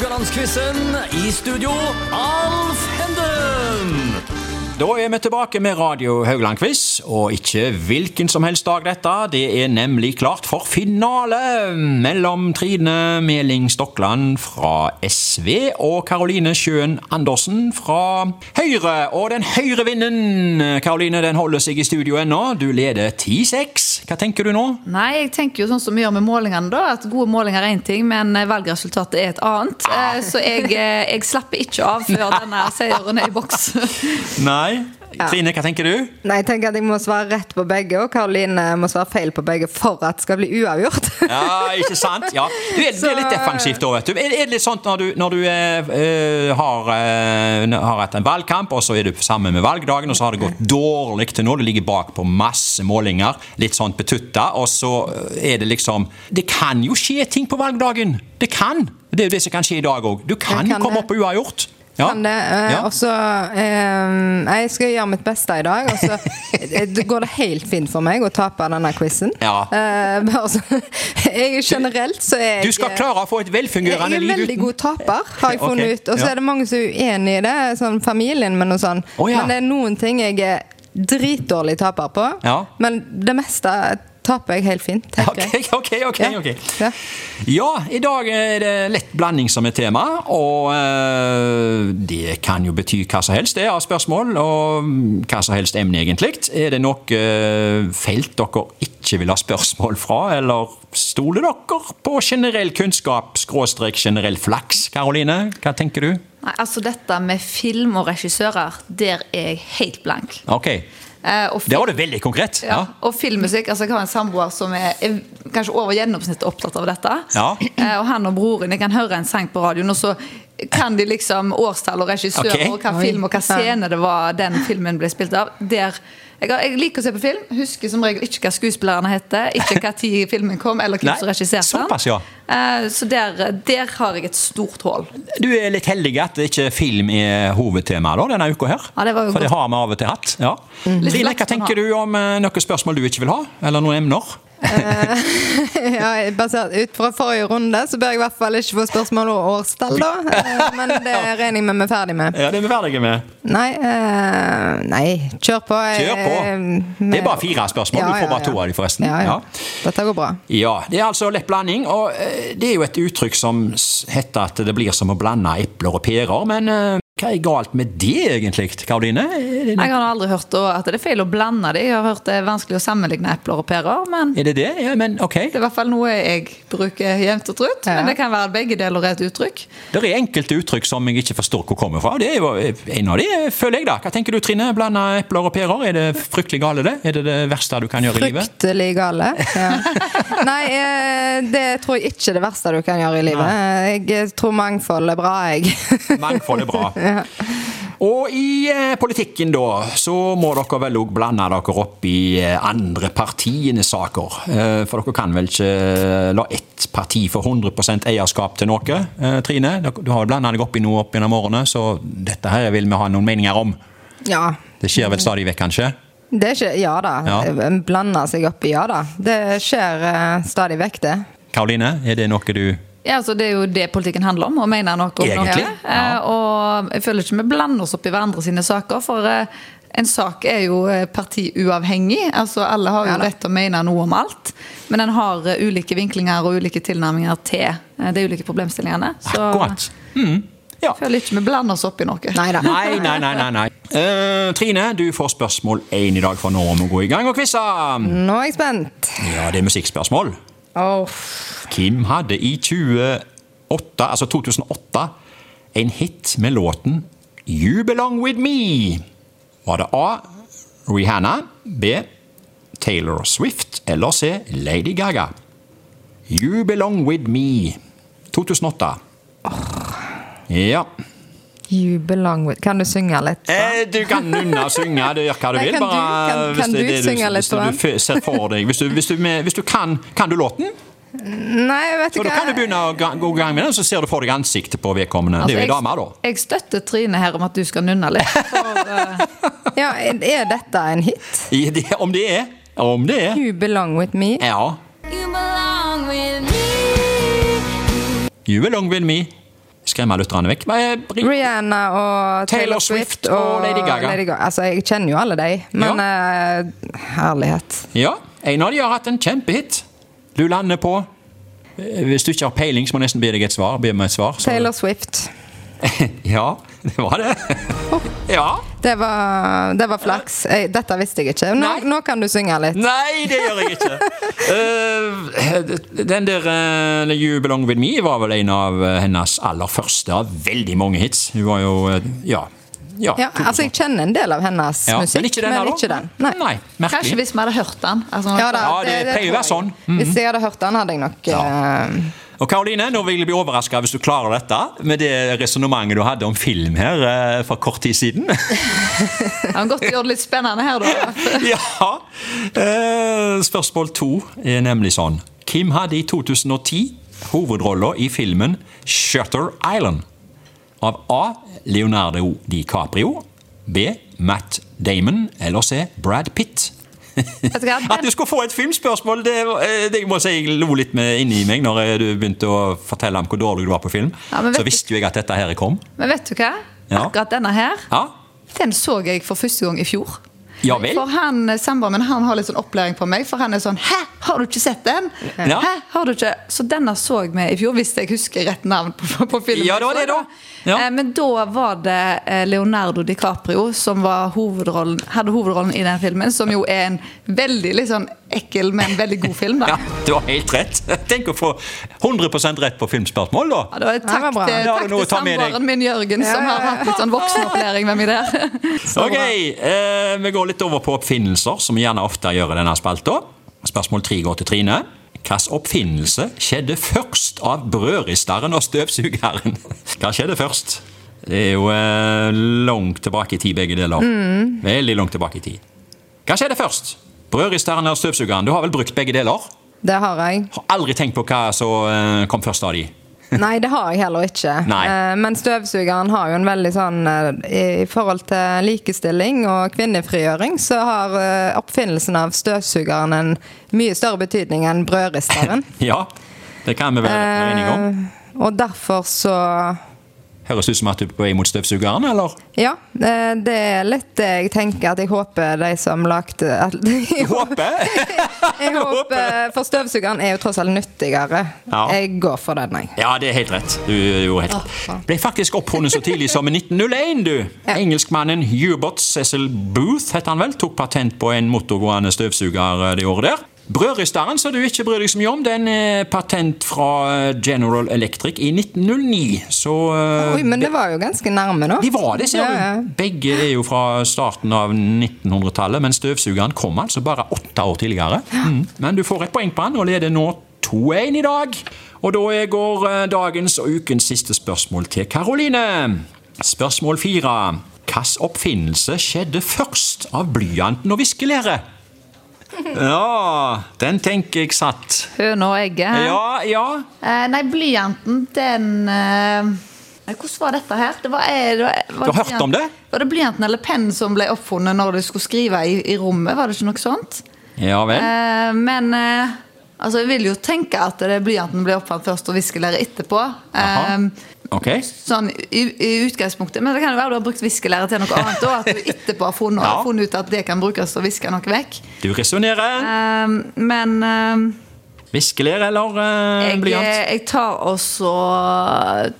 Haugalandsquizen. I studio, Alf Henden. Da er vi tilbake med Radio Haugland-quiz, og ikke hvilken som helst dag dette. Det er nemlig klart for finale mellom Trine Meling Stokland fra SV og Karoline Sjøen Andersen fra Høyre. Og den høyre vinden, Karoline, den holder seg i studio ennå. Du leder 10-6. Hva tenker du nå? Nei, jeg tenker jo sånn som vi gjør med målingene, da. At gode målinger er én ting, men valgresultatet er et annet. Eh, Så jeg, eh, jeg slapper ikke av før denne seieren er i boks. Nei. Trine, hva tenker du? Nei, jeg tenker at jeg må svare rett på begge, og Karoline må svare feil på begge for at det skal bli uavgjort. Ja, ikke sant? Ja. Du er, det er litt defensivt da, vet du. Er, er det litt sånn når du, når du eh, har, eh, har hatt en valgkamp, og så er du sammen med valgdagen, og så har det gått dårlig til nå, du ligger bak på masse målinger, litt sånn betutta, og så er det liksom Det kan jo skje ting på valgdagen! Det kan! Det er jo det som kan skje i dag òg. Du kan, kan komme det. opp på uavgjort. Ja. Kan det. eh, Ja. Og så eh, Jeg skal gjøre mitt beste i dag, og så eh, går det helt fint for meg å tape denne quizen. Ja. Eh, altså, jeg generelt så er jeg Du skal klare å få et jeg liv er Jeg er veldig god taper, har jeg funnet ut. Og så er det mange som er uenig i det, sånn familien min og sånn. Oh. Men det er noen ting jeg er dritdårlig taper på. Ja. Men det meste taper jeg helt fint, tenker Ok, jeg. ok, ok. Ja. ok. Ja. Ja, i dag er det lett blanding som er tema, og eh, det kan jo bety hva som helst det av spørsmål, og hva som helst emne egentlig. Er det noe eh, felt dere ikke vil ha spørsmål fra, eller stoler dere på generell kunnskap, skråstrek generell flaks? Karoline, hva tenker du? Nei, altså Dette med film og regissører, der er jeg helt blank. Ok, og det var det veldig konkret. Ja, Ja. og filmmusikk. altså Jeg har en samboer som er, er kanskje over gjennomsnittet opptatt av dette. Ja. Eh, og han og broren jeg kan høre en sang på radioen, og så kan de liksom årstall og regissør okay. og hva film og hva scene det var den filmen ble spilt av. Der, jeg, har, jeg liker å se på film, husker som regel ikke hva skuespillerne heter, ikke hva tid filmen kom, eller hvem som regisserte den. såpass, ja. Eh, så der, der har jeg et stort hull. Du er litt heldig at ikke film er hovedtemaet da, denne uka her. Ja, det var jo For det har vi av og til hatt. Ja. Mm. Trine, hva tenker du om eh, noen spørsmål du ikke vil ha? Eller noen emner? Ja, basert ut fra forrige runde så bør jeg i hvert fall ikke få spørsmål om årstall, da. Eh, Men det regner jeg med vi er ferdig med. Ja, det er vi ferdige med. Nei, uh, nei, kjør på. Kjør på. Med... Det er bare fire spørsmål. Ja, Du får ja, bare to av dem, forresten. Ja. Dette går bra. Ja, det er altså lett blanding, og eh, det er jo et uttrykk som heter at det blir som å blande epler og pærer, men eh, hva er galt med det egentlig, Karoline? Det, Jeg har aldri hørt at det er feil å blande de. Jeg har hørt det er vanskelig å sammenligne epler og pærer, men er det det? Ja, men ok. Det er i hvert fall noe jeg bruker jevnt og trutt, Ja. men det kan være begge deler er et uttrykk. Det er enkelte uttrykk som jeg ikke forstår hvor kommer fra. Det er jo en av de, føler jeg da. Hva tenker du, Trine? Blande epler og pærer? Er det fryktelig gale, det? Er det det verste du kan gjøre i livet? Fryktelig gale. Ja. Nei, eh, det tror jeg ikke er det verste du kan gjøre i livet. Jeg tror mangfold er bra, jeg. Mangfold er bra. Og i eh, politikken, da, så må dere vel òg blande dere opp i eh, andre partienes saker. Eh, for dere kan vel ikke la ett parti få 100 eierskap til noe, eh, Trine? Du har blanda deg opp i noe opp gjennom årene, så dette her vil vi ha noen meninger om. Ja. Det skjer vel stadig vekk, kanskje? Det skjer, Ja da. Ja. Blander seg opp i Ja da. Det skjer stadig vekk, det. Karoline, er det noe du Ja, altså Det er jo det politikken handler om, å mene noe om Egentlig, noe. ja. Eh, Og jeg føler ikke vi blander oss opp i hverandre sine saker, for eh, en sak er jo eh, partiuavhengig. Altså Alle har jo Ja rett til å mene noe om alt, men en har ulike vinklinger og ulike tilnærminger til de ulike problemstillingene. Så Akkurat. Mm. Ja. føler ikke vi blander oss opp i noe. Neida. Nei, nei, nei. nei, nei. Eh, Trine, du får spørsmål én i dag, for nå må vi gå i gang og quize. Nå er jeg spent. Ja, det er musikkspørsmål. Åh, Kim hadde i 28, altså 2008 en hit med låten You Belong With Me. Var det A. Rihanna, B. Taylor Swift eller C. Lady Gaga? You Belong With Me. 2008. Ja. You belong with Kan du synge litt? Eh, du kan nunne og synge, du gjør hva du Nei, vil. kan du- bare kan- kan det er du det synge litt hvis du ser for deg Hvis du, hvis du, hvis du kan Kan du låten? Nei, vet du Så da kan du begynne å gå i gang med den, så ser du for deg ansiktet på vedkommende. det er jo Altså, ei dame, da. jeg støtter Trine her om at du skal nunne litt. For, uh, Ja, Er dette en hit? I det, om det er. Om det er. You belong with me. Ja. You belong with me. You belong with me. Skremme lytterne vekk. Rihanna og Taylor Swift og Lady Gaga. Altså, jeg kjenner jo alle de, men eh, herlighet. Ja, en av de har hatt en kjempehit. Du lander på eh, Hvis du ikke har peiling, så må jeg nesten be deg et svar. Be meg et svar. Så- Taylor Swift. Ja, det var det. Ja. Det var, det var flaks. Dette visste jeg ikke. Nå, nå kan du synge litt. Nei, det gjør jeg ikke. Uh, den der uh, You Belong With Me var vel en av eh, hennes aller første av veldig mange hits. Hun var jo uh, Ja. ja, Ja, altså, jeg kjenner en del av hennes Ja, musikk, men ikke den Men ikke den. Nei. Nei, Kanskje hvis vi hadde hørt den. Altså, Ja, da, Ja, det pleier å være sånn. jeg. Hvis jeg hadde hørt den, hadde jeg nok eh, Og Karoline, nå vil jeg bli overraska hvis du klarer dette med det resonnementet du hadde om film her eh, for kort tid siden. Har godt gjort det litt spennende her, da. ja. Eh, spørsmål to er nemlig sånn. Kim hadde i 2010 hovedrolla i filmen Shutter Island av A. Leonardo DiCaprio, B. Matt Damon eller C. Brad Pitt. At du skulle få et filmspørsmål, det, eh, det må si jeg lo litt med inni meg når eh, du begynte å fortelle om hvor dårlig du var på film. Ja, Så visste jo jeg at dette her kom. Men vet du hva? Ja. Akkurat denne her, Ja, den så jeg for første gang i fjor. Ja vel. For han, eh, Samboeren min han har litt sånn opplæring på meg, for han er sånn Hæ, har du ikke sett den? Ja. Hæ, har du ikke? Så denne så med i fjor, hvis jeg husker rett navn på, på, filmen. Ja, det var det da. Ja. Eh, Men da var det eh, Leonardo DiCaprio som var hovedrollen, hadde hovedrollen i den filmen, som jo er en veldig sånn ekkel, men veldig god film. da. Ja, du har helt rett. Tenk å få 100% rett på filmspørsmål, da. Ja, da takk Ja, til, takk til samboeren min Jørgen, som Ja, ja, har hatt litt sånn voksenopplæring med meg der. Så Ok, eh, Vi går litt over på oppfinnelser, som vi gjerne ofte gjør i denne spalta. Spørsmål tre går til Trine. Hvilken oppfinnelse skjedde først av brødristeren og støvsugeren? Hva skjedde først? Det er jo eh, langt tilbake i tid, begge deler. Veldig langt tilbake i tid. Hva skjedde først? Brødristeren og støvsugeren? Du har vel brukt begge deler? Det har jeg. Har aldri tenkt på hva som eh, kom først av de. Nei, det har jeg heller ikke. Nei. Eh, Men støvsugeren har jo en veldig sånn eh, I forhold til likestilling og kvinnefrigjøring, så har eh, oppfinnelsen av støvsugeren en mye større betydning enn brødristeren. Ja, det kan vi være enige om. Og derfor så Høres ut som at du er på vei mot støvsugeren, eller? Ja, eh, det er litt det jeg tenker at jeg håper de som lagde jeg, Håper! jeg håper, For støvsugeren er jo tross alt nyttigere. Ja. Jeg går for den, jeg. Ja, det er helt rett. Du gjorde helt rett. Ble faktisk oppfunnet så tidlig som i 1901, du. Engelskmannen Hubert Cecil Booth, het han vel, tok patent på en motorgående støvsuger eh, det året der. Brødristeren, som du ikke bryr deg så mye om, den er patent fra eh, General Electric i 1909. Så eh, Oi, men det var jo ganske nærme, da. de var det, ser Ja, ja. du. Begge er jo fra starten av 1900-tallet, men støvsugeren kom altså bare åtte år tidligere. Mm. Men du får et poeng på den, og leder nå 2-1 i dag. Og da går eh, dagens og ukens siste spørsmål til Karoline. Spørsmål fire. Hvilken oppfinnelse skjedde først av blyanten og viskelæret? Ja, den tenker jeg satt. Høna og egget. Ja, ja. Eh, nei, blyanten, den eh, Hvordan var dette her? Det var, eh, det var, var Du har hørt om det? Var det blyanten eller pennen som ble oppfunnet når du skulle skrive i, i rommet? Var det ikke noe sånt? Ja vel. Eh, men eh, altså, jeg vil jo tenke at det blyanten ble oppfunnet først og viskelæret etterpå. Eh, Ok. Sånn i, i utgangspunktet. Men det kan jo være du har brukt viskelære til noe annet. Og at du etterpå har funnet, Ja. funnet ut at det kan brukes til å viske noe vekk. Du resonnerer. Um, men um, Viskelære eller uh, jeg, blyant? jeg tar også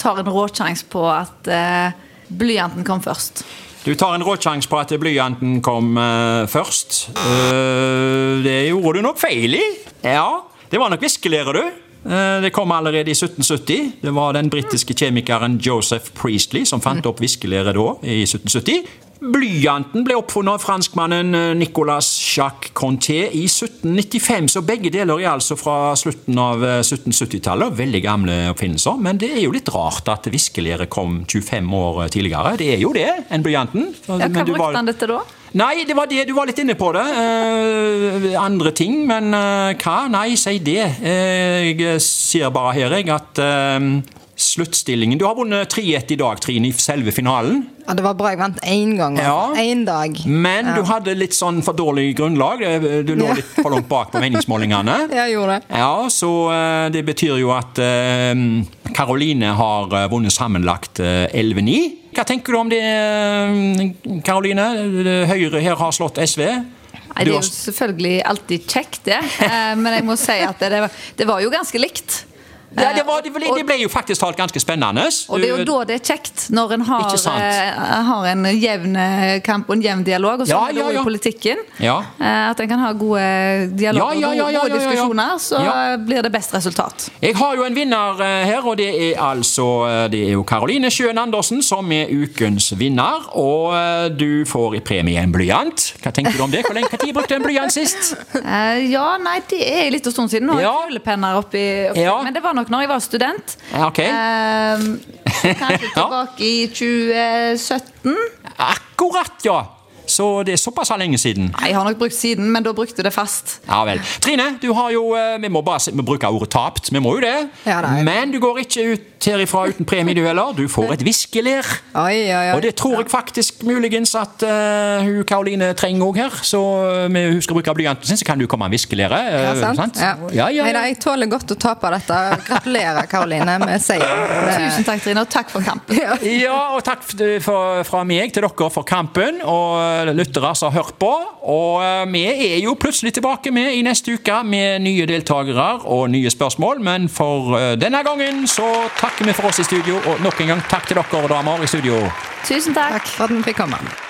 tar en råsjanse på at uh, blyanten kom først. Du tar en råsjanse på at blyanten kom uh, først. Eh, det gjorde du nok feil i. Ja, det var nok viskelære, du. Eh, det kom allerede i 1770. Det var den britiske kjemikeren Joseph Priestley som fant opp viskelæret da, i 1770. Blyanten ble oppfunnet av franskmannen eh, Nicolas Jacques Conté i 1795, så begge deler er altså fra slutten av eh, 1770-tallet. Veldig gamle oppfinnelser, men det er jo litt rart at viskelæret kom 25 år tidligere. Det er jo det, enn blyanten. Ja, hva brukte han dette da? Nei, det var det. Du var litt inne på det. Eh, andre ting, men eh, hva? Nei, si det. Eh, jeg ser bare her, jeg, at eh, sluttstillingen. Du har vunnet 3-1 i dag, Trine, i selve finalen. Ja, det var bra jeg vant én gang. Ja. Én dag. Men du hadde litt sånn for dårlig grunnlag. Du lå Ja. litt for langt bak på meningsmålingene. Jeg gjorde det. Ja, så eh, det betyr jo at eh, Karoline har eh, vunnet sammenlagt eh, 11-9. Hva tenker du om det, eh, Karoline? Høyre her har slått SV. Nei, det er jo selvfølgelig alltid kjekt, det. Eh, Men jeg må si at det, var- det var jo ganske likt. Ja, det, var, det, ble, jo faktisk talt ganske spennende. Og det er jo da det er kjekt, når en har, eh, har en jevn eh, kamp og en jevn dialog, og så Ja, er det ja, ja. i politikken. Ja. Eh, At en kan ha gode dialoger og gode diskusjoner, så blir det best resultat. Jeg har jo en vinner eh, her, og det er altså eh, Det er jo Karoline Sjøen Andersen som er ukens vinner. Og eh, du får i premie en blyant. Hva tenker du om det? Hvor lenge har du brukt en blyant sist? Eh, Ja, nei, det er litt en stund siden. Nå har jeg Ja. kulepenner oppi, oppi. Men det var nok når jeg var student. Ja, ok. Eh, kanskje Ja. tilbake i 2017. Akkurat, ja! Så det er såpass lenge siden. Nei, Jeg har nok brukt siden, men da brukte det fast. Ja vel. Trine, du har jo eh, Vi må bare Bruke vi bruker ordet tapt. Vi må jo det. Ja, det Men du går ikke ut herifra uten premie, du heller. Du får et viskelær. Og det tror jeg faktisk muligens at uh, hun Karoline trenger òg her. Så med hun skal bruke blyanten sin, så kan du komme med viskelære. Uh, Ja, sant? Ja. Ja, ja, Neida, jeg tåler godt å tape dette. Gratulerer, Karoline, med seieren. Tusen takk, Trine, og takk for kampen. Ja, og takk for, fra meg til dere for kampen, og lyttere som har hørt på. Og eh, vi er jo plutselig tilbake med i neste uke med nye deltakere og nye spørsmål, men for eh, denne gangen så takker vi for oss i studio, og nok en gang takk til dere damer i studio. Tusen takk. Takk for at vi fikk komme.